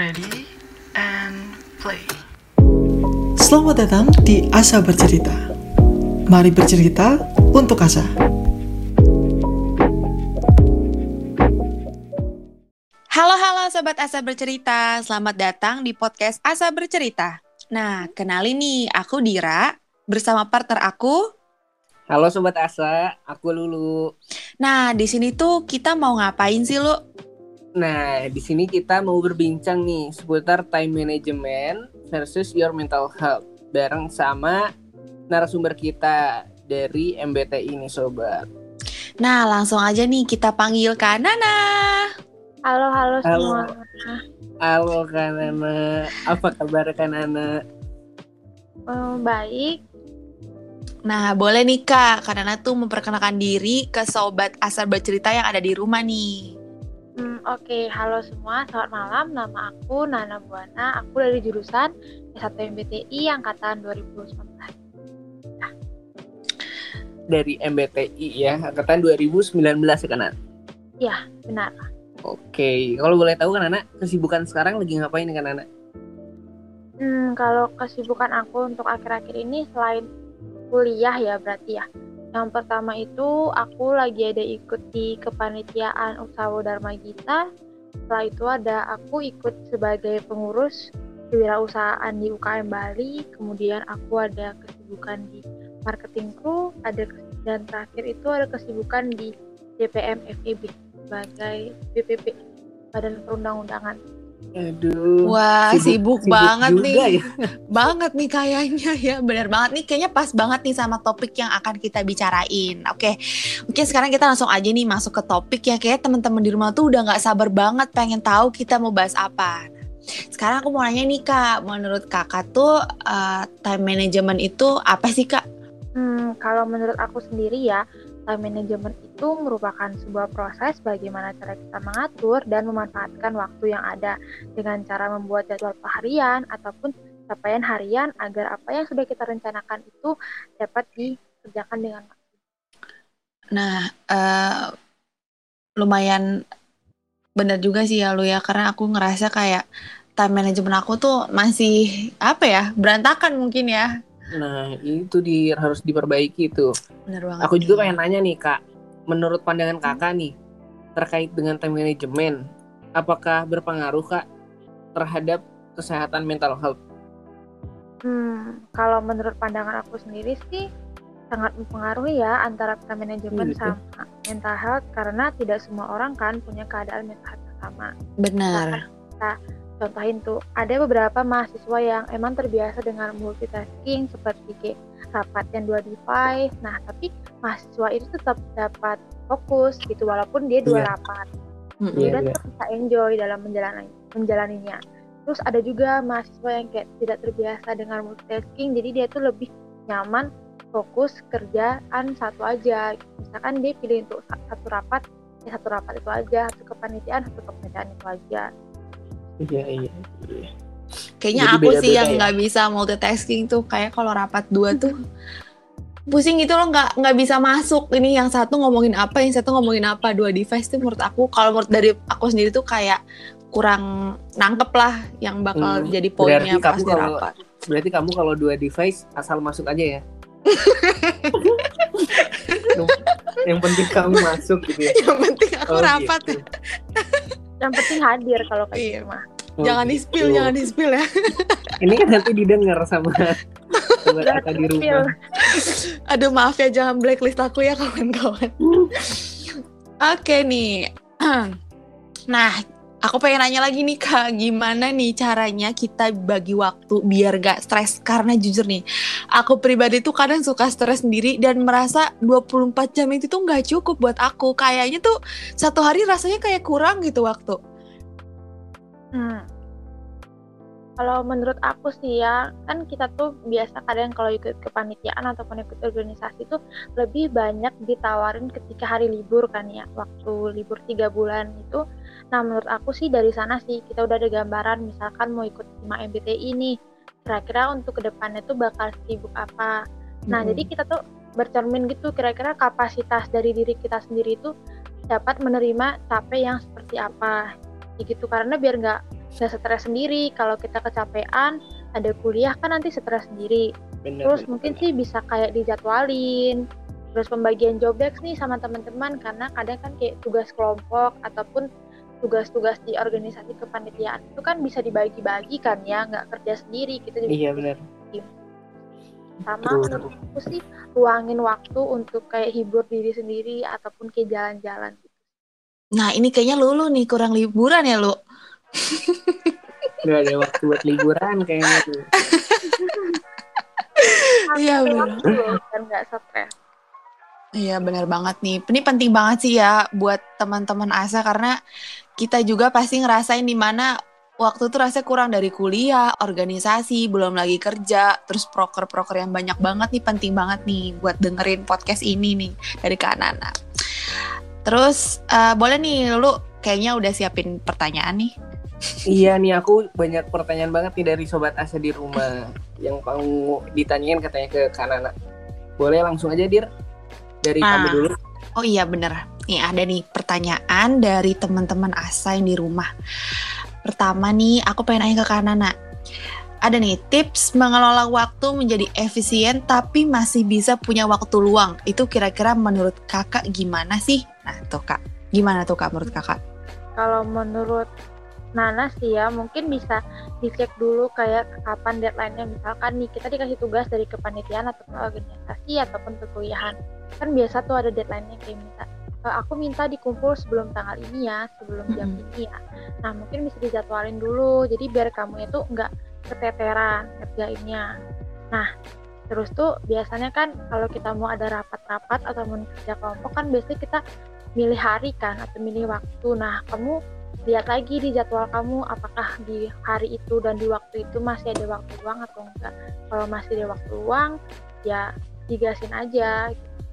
ready and play. Selamat datang di Asa Bercerita. Mari bercerita untuk Asa. Halo halo sobat Asa Bercerita, selamat datang di podcast Asa Bercerita. Nah, kenalin nih, aku Dira bersama partner aku. Halo sobat Asa, aku Lulu. Nah, di sini tuh kita mau ngapain sih, Lu? Nah, di sini kita mau berbincang nih seputar time management versus your mental health bareng sama narasumber kita dari MBTI ini sobat. Nah, langsung aja nih kita panggil Kak Nana. Halo, halo Halo. semua. Halo Kanana, apa kabar Kanana? Eh, baik. Nah, boleh nih Kak, Kak Nana tuh memperkenalkan diri ke sobat Asa Bercerita yang ada di rumah nih. Oke, halo semua. Selamat malam. Nama aku Nana Buana. Aku dari jurusan S1 MBTI angkatan 2019. Dari MBTI ya, angkatan 2019 ya Kanana? Ya, benar. Oke, kalau boleh tahu Kanana, kesibukan sekarang lagi ngapain nih Kanana? Hmm, kalau kesibukan aku untuk akhir-akhir ini selain kuliah ya berarti ya. Yang pertama itu aku lagi ada ikut di kepanitiaan Usaha Dharma Gita. Setelah itu ada aku ikut sebagai pengurus kewirausahaan di UKM Bali. Kemudian aku ada kesibukan di marketing crew, ada dan terakhir itu ada kesibukan di DPM FEB sebagai BPP Badan Perundang-undangan. Aduh. Wah, sibuk, banget juga nih. ya. banget nih kayaknya ya benar banget nih kayaknya pas banget nih sama topik yang akan kita bicarain oke mungkin sekarang kita langsung aja nih masuk ke topik ya kayak teman-teman di rumah tuh udah nggak sabar banget pengen tahu kita mau bahas apa sekarang aku mau nanya nih kak menurut kakak tuh uh, time management itu apa sih kak Hmm, kalau menurut aku sendiri ya, time management itu merupakan sebuah proses bagaimana cara kita mengatur dan memanfaatkan waktu yang ada dengan cara membuat jadwal harian ataupun capaian harian agar apa yang sudah kita rencanakan itu dapat dikerjakan dengan nah uh, lumayan bener juga sih ya lu ya. Karena aku ngerasa kayak time management aku tuh masih apa ya berantakan mungkin ya. Nah, itu di harus diperbaiki tuh. Bener banget Aku juga pengen nanya nih kak, menurut pandangan kakak nih terkait dengan time management, apakah berpengaruh kak terhadap kesehatan mental health? Hmm, kalau menurut pandangan aku sendiri sih sangat mempengaruhi ya antara time management gitu. sama mental health karena tidak semua orang kan punya keadaan mental health yang sama. Benar. Contohin tuh, ada beberapa mahasiswa yang emang terbiasa dengan multitasking seperti rapat yang dua device. Nah, tapi mahasiswa itu tetap dapat fokus gitu walaupun dia dua Iya. rapat. Iya, Dia iya. tetap bisa enjoy dalam menjalani menjalaninya. Terus ada juga mahasiswa yang kayak tidak terbiasa dengan multitasking, jadi dia tuh lebih nyaman fokus kerjaan satu aja. Misalkan dia pilih untuk sa- satu rapat, ya satu rapat itu aja, satu kepanitiaan, satu kepanitiaan itu aja. Iya iya. iya. Kayaknya Jadi aku sih beda-beda yang ya? nggak bisa multitasking tuh kayak kalau rapat dua tuh pusing gitu loh nggak nggak bisa masuk ini yang satu ngomongin apa yang satu ngomongin apa dua device tuh menurut aku kalau menurut dari aku sendiri tuh kayak kurang nangkep lah yang bakal Hmm, jadi poinnya berarti pas kamu di kalau- rapat. Berarti kamu kalau dua device asal masuk aja ya? yang, penting kamu masuk gitu ya. yang penting aku Oh, rapat. gitu. Yang penting hadir kalau kayak Iya. gitu mah. Oh, jangan di gitu. spill, jangan di spill ya. Ini kan nanti didengar sama sama kakak di rumah. Aduh maaf ya jangan blacklist aku ya kawan-kawan. Oke nih. Nah, aku pengen nanya lagi nih Kak, gimana nih caranya kita bagi waktu biar gak stres? Karena jujur nih, aku pribadi tuh kadang suka stres sendiri dan merasa 24 jam itu tuh nggak cukup buat aku. Kayaknya tuh satu hari rasanya kayak kurang gitu waktu. Hmm. Kalau menurut aku sih ya, kan kita tuh biasa kadang kalau ikut kepanitiaan ataupun ikut organisasi tuh lebih banyak ditawarin ketika hari libur kan ya, waktu libur tiga bulan itu. Nah menurut aku sih dari sana sih kita udah ada gambaran misalkan mau ikut 5 MBTI ini, kira-kira untuk ke depannya tuh bakal sibuk apa. Nah Mm-mm. jadi kita tuh bercermin gitu kira-kira kapasitas dari diri kita sendiri itu dapat menerima capek yang seperti apa gitu. Karena biar nggak nggak stres sendiri. Kalau kita kecapean ada kuliah kan nanti stres sendiri. Bener, terus bener. mungkin sih bisa kayak dijadwalin. Terus pembagian job desk nih sama teman-teman. Karena kadang kan kayak tugas kelompok ataupun tugas-tugas di organisasi kepanitiaan itu kan bisa dibagi-bagi kan ya. Nggak kerja sendiri. Kita juga Iya benar. sama menurut aku sih luangin waktu untuk kayak hibur diri sendiri ataupun kayak jalan-jalan Nah ini kayaknya Lulu nih kurang liburan ya lu. Gak ada waktu buat liburan kayaknya tuh. Iya, bener. benar dan nggak stres Iya benar banget nih. Ini penting banget sih ya buat teman-teman asa karena kita juga pasti ngerasain di mana waktu tuh rasanya kurang dari kuliah, organisasi, belum lagi kerja, terus proker-proker yang banyak banget nih penting banget nih buat dengerin podcast ini nih dari Kak Nana. Terus eh, boleh nih lu kayaknya udah siapin pertanyaan nih. Iya nih aku banyak pertanyaan banget nih dari sobat Asa di rumah yang mau ditanyain katanya ke Kanana. Boleh langsung aja dir dari Ah. kamu dulu. Oh iya bener. Nih ada nih pertanyaan dari teman-teman Asa yang di rumah. Pertama nih aku pengen nanya ke Kak Nana. Ada nih tips mengelola waktu menjadi efisien tapi masih bisa punya waktu luang. Itu kira-kira menurut kakak gimana sih? Nah tuh kak, gimana tuh kak menurut kakak? kalau menurut Nana sih ya mungkin bisa dicek dulu kayak kapan deadline-nya misalkan nih kita dikasih tugas dari kepanitiaan atau organisasi ataupun perkuliahan kan biasa tuh ada deadline-nya kayak minta "Eh, aku minta dikumpul sebelum tanggal ini ya sebelum jam ini ya nah mungkin bisa dijadwalin dulu jadi biar kamu itu nggak keteteran ngerjainnya. Nah terus tuh biasanya kan kalau kita mau ada rapat-rapat atau mau kerja kelompok kan biasanya kita milih hari kan atau milih waktu. Nah kamu lihat lagi di jadwal kamu apakah di hari itu dan di waktu itu masih ada waktu luang atau enggak. Kalau masih ada waktu luang ya digasin aja.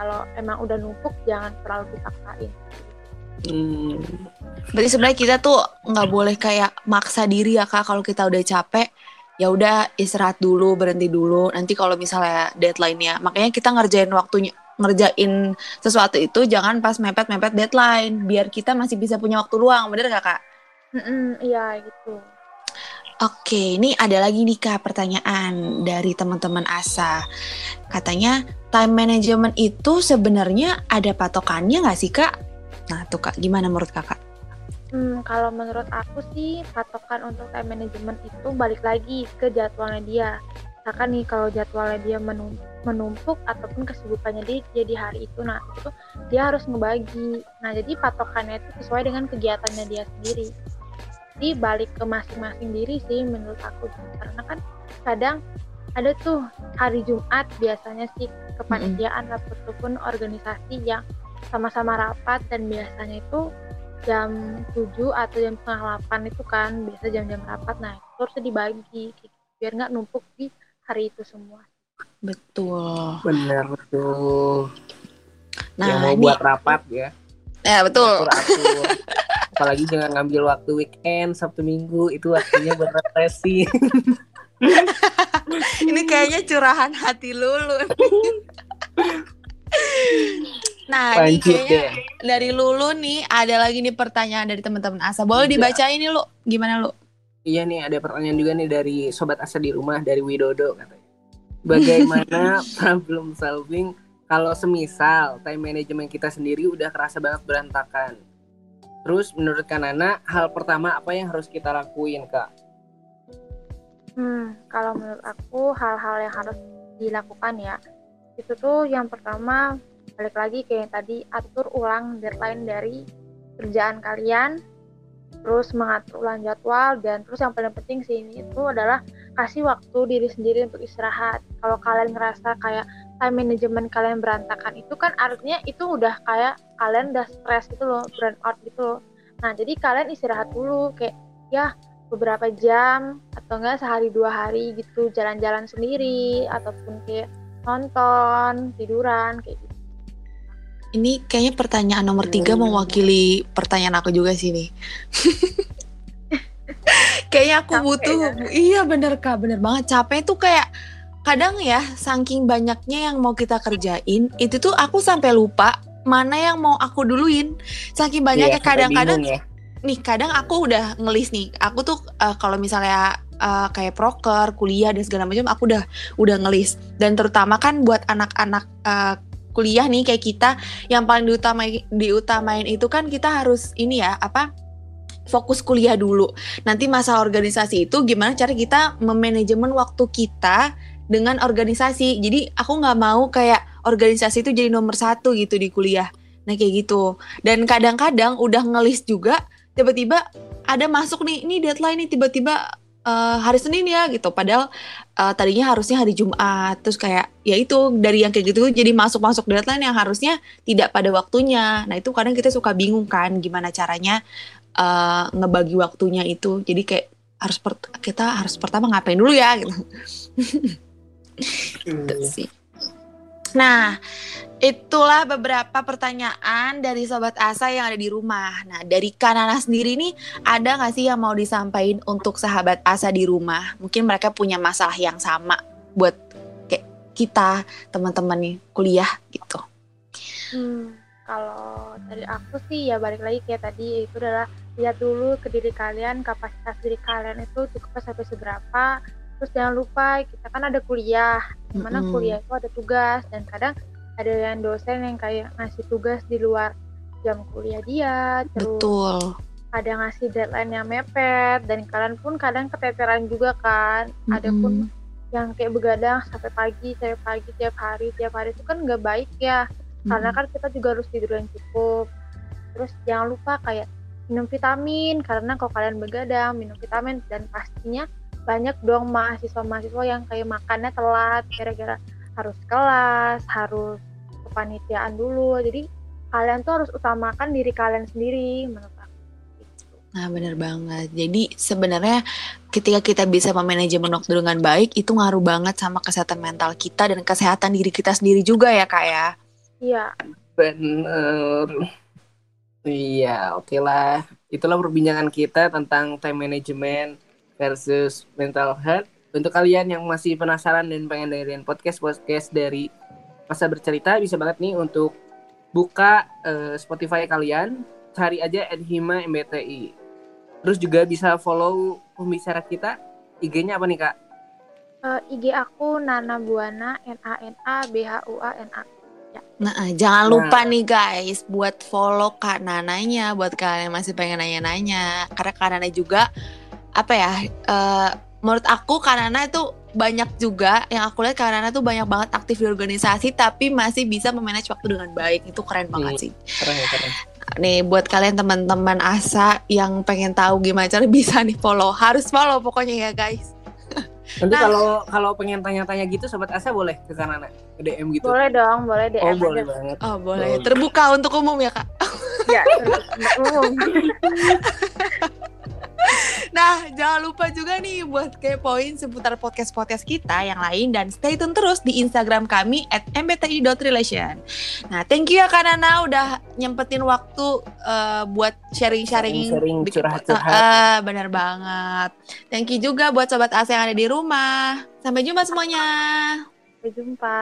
Kalau emang udah numpuk jangan terlalu dipaksain. Hmm, Berarti sebenarnya kita tuh nggak boleh kayak maksa diri ya kak kalau kita udah capek ya udah istirahat dulu berhenti dulu nanti kalau misalnya deadline-nya makanya kita ngerjain waktunya ngerjain sesuatu itu jangan pas mepet-mepet deadline biar kita masih bisa punya waktu luang bener gak kak? Mm-mm, iya gitu Oke, ini ada lagi nih kak pertanyaan dari teman-teman Asa. Katanya time management itu sebenarnya ada patokannya nggak sih kak? Nah tuh kak, gimana menurut kakak? Hmm, kalau menurut aku sih patokan untuk time management itu balik lagi ke jadwalnya dia. Misalkan nih kalau jadwalnya dia menum- menumpuk ataupun kesibukannya dia, dia di hari itu, nah itu dia harus ngebagi. Nah jadi patokannya itu sesuai dengan kegiatannya dia sendiri. Jadi balik ke masing-masing diri sih menurut aku karena kan kadang ada tuh hari Jumat biasanya sih kepanitiaan ataupun organisasi yang sama-sama rapat dan biasanya itu jam 7 atau jam setengah 8 itu kan biasa jam-jam rapat nah itu harusnya dibagi gitu, biar nggak numpuk di hari itu semua Betul. bener betul. Nah yang mau ini, buat rapat ya. ya betul. Atur atur. Apalagi jangan ngambil waktu weekend Sabtu Minggu itu waktunya buat refreshing. Ini kayaknya curahan hati Lulu. nah, ini Lanjut kayaknya deh. Dari Lulu nih ada lagi nih pertanyaan dari teman-teman Asa. Boleh Iya. dibacain nih lu? Gimana lu? Iya nih ada pertanyaan juga nih dari sobat asa di rumah dari Widodo katanya. Bagaimana problem solving kalau semisal time management kita sendiri udah kerasa banget berantakan. Terus menurut Kanana hal pertama apa yang harus kita lakuin kak? Hmm, kalau menurut aku hal-hal yang harus dilakukan ya itu tuh yang pertama balik lagi kayak yang tadi atur ulang deadline dari kerjaan kalian terus mengatur ulang jadwal dan terus yang paling penting sih ini itu adalah kasih waktu diri sendiri untuk istirahat. Kalau kalian ngerasa kayak time management kalian berantakan itu kan artinya itu udah kayak kalian udah stres gitu loh burn out gitu loh. Nah jadi kalian istirahat dulu kayak ya beberapa jam atau enggak sehari dua hari gitu jalan-jalan sendiri ataupun kayak nonton tiduran kayak gitu Ini kayaknya pertanyaan nomor tiga Hmm. mewakili pertanyaan aku juga sih nih. kayaknya aku Capek butuh, ya? iya bener kak, bener banget. Capek tuh kayak kadang ya, saking banyaknya yang mau kita kerjain, itu tuh aku sampai lupa mana yang mau aku duluin. Saking banyaknya Iya, kadang-kadang ya. nih kadang aku udah ngelis nih. Aku tuh uh, kalau misalnya uh, kayak proker, kuliah dan segala macam aku udah udah ngelis. Dan terutama kan buat anak-anak uh, kuliah nih kayak kita yang paling diutamain diutamain itu kan kita harus ini ya apa fokus kuliah dulu. Nanti masalah organisasi itu gimana cara kita memanajemen waktu kita dengan organisasi. Jadi aku nggak mau kayak organisasi itu jadi nomor satu gitu di kuliah. Nah kayak gitu. Dan kadang-kadang udah ngelis juga, tiba-tiba ada masuk nih, ini deadline nih tiba-tiba uh, hari Senin ya gitu. Padahal uh, tadinya harusnya hari Jumat. Terus kayak ya itu dari yang kayak gitu jadi masuk-masuk deadline yang harusnya tidak pada waktunya. Nah itu kadang kita suka bingung kan gimana caranya uh, ngebagi waktunya itu. Jadi kayak harus kita harus pertama ngapain dulu ya gitu. gitu sih. Nah, itulah beberapa pertanyaan dari Sobat Asa yang ada di rumah. Nah, dari Kanana sendiri nih, ada nggak sih yang mau disampaikan untuk sahabat Asa di rumah? Mungkin mereka punya masalah yang sama buat kayak kita, teman-teman nih, kuliah gitu. Hmm, kalau dari aku sih ya balik lagi kayak tadi, itu adalah lihat dulu ke diri kalian, kapasitas diri kalian itu cukup sampai seberapa, terus jangan lupa kita kan ada kuliah di mana mm-hmm. kuliah itu ada tugas dan kadang ada yang dosen yang kayak ngasih tugas di luar jam kuliah dia terus Betul. ada ngasih deadline yang mepet dan kalian pun kadang keteteran juga kan mm-hmm. ada pun yang kayak begadang sampai pagi sampai pagi tiap hari tiap hari itu kan nggak baik ya mm-hmm. karena kan kita juga harus tidur yang cukup terus jangan lupa kayak minum vitamin karena kalau kalian begadang minum vitamin dan pastinya banyak dong mahasiswa-mahasiswa yang kayak makannya telat gara-gara harus kelas, harus kepanitiaan dulu. Jadi kalian tuh harus utamakan diri kalian sendiri menurut aku. Nah bener banget. Jadi sebenarnya ketika kita bisa memanajemen waktu dengan baik itu ngaruh banget sama kesehatan mental kita dan kesehatan diri kita sendiri juga ya kak ya. Iya. Bener. Iya oke okay lah. Itulah perbincangan kita tentang time management versus mental health. Untuk kalian yang masih penasaran dan pengen dengerin podcast-podcast dari masa bercerita, bisa banget nih untuk buka uh, Spotify kalian, cari aja Hima MBTI. Terus juga bisa follow pembicara kita. IG-nya apa nih kak? Uh, eh, IG aku Nana Buana N A N A B H U A N A. Ya. Nah, jangan lupa nah. nih guys buat follow Kak Nananya buat kalian yang masih pengen nanya-nanya. Karena Kak Nana juga apa ya uh, menurut aku Kanana itu banyak juga yang aku lihat Kanana tuh banyak banget aktif di organisasi tapi masih bisa memanage waktu dengan baik. Itu keren banget hmm, sih. keren keren. Nih buat kalian teman-teman asa yang pengen tahu gimana cara bisa nih follow harus follow pokoknya ya guys. Nanti nah, kalau kalau pengen tanya-tanya gitu sobat asa boleh ke Kanana ke DM gitu? Boleh dong boleh DM oh boleh banget. Oh boleh. Terbuka untuk umum ya kak? Ya umum Nah, jangan lupa juga nih buat kepoin seputar podcast-podcast kita yang lain dan stay tune terus di Instagram kami at mbti.relation. Nah, thank you ya Kak Nana udah nyempetin waktu uh, buat sharing-sharing. Sharing curhat-curhat. Uh, uh, bener banget. Thank you juga buat Sobat AC yang ada di rumah. Sampai jumpa semuanya. Sampai jumpa.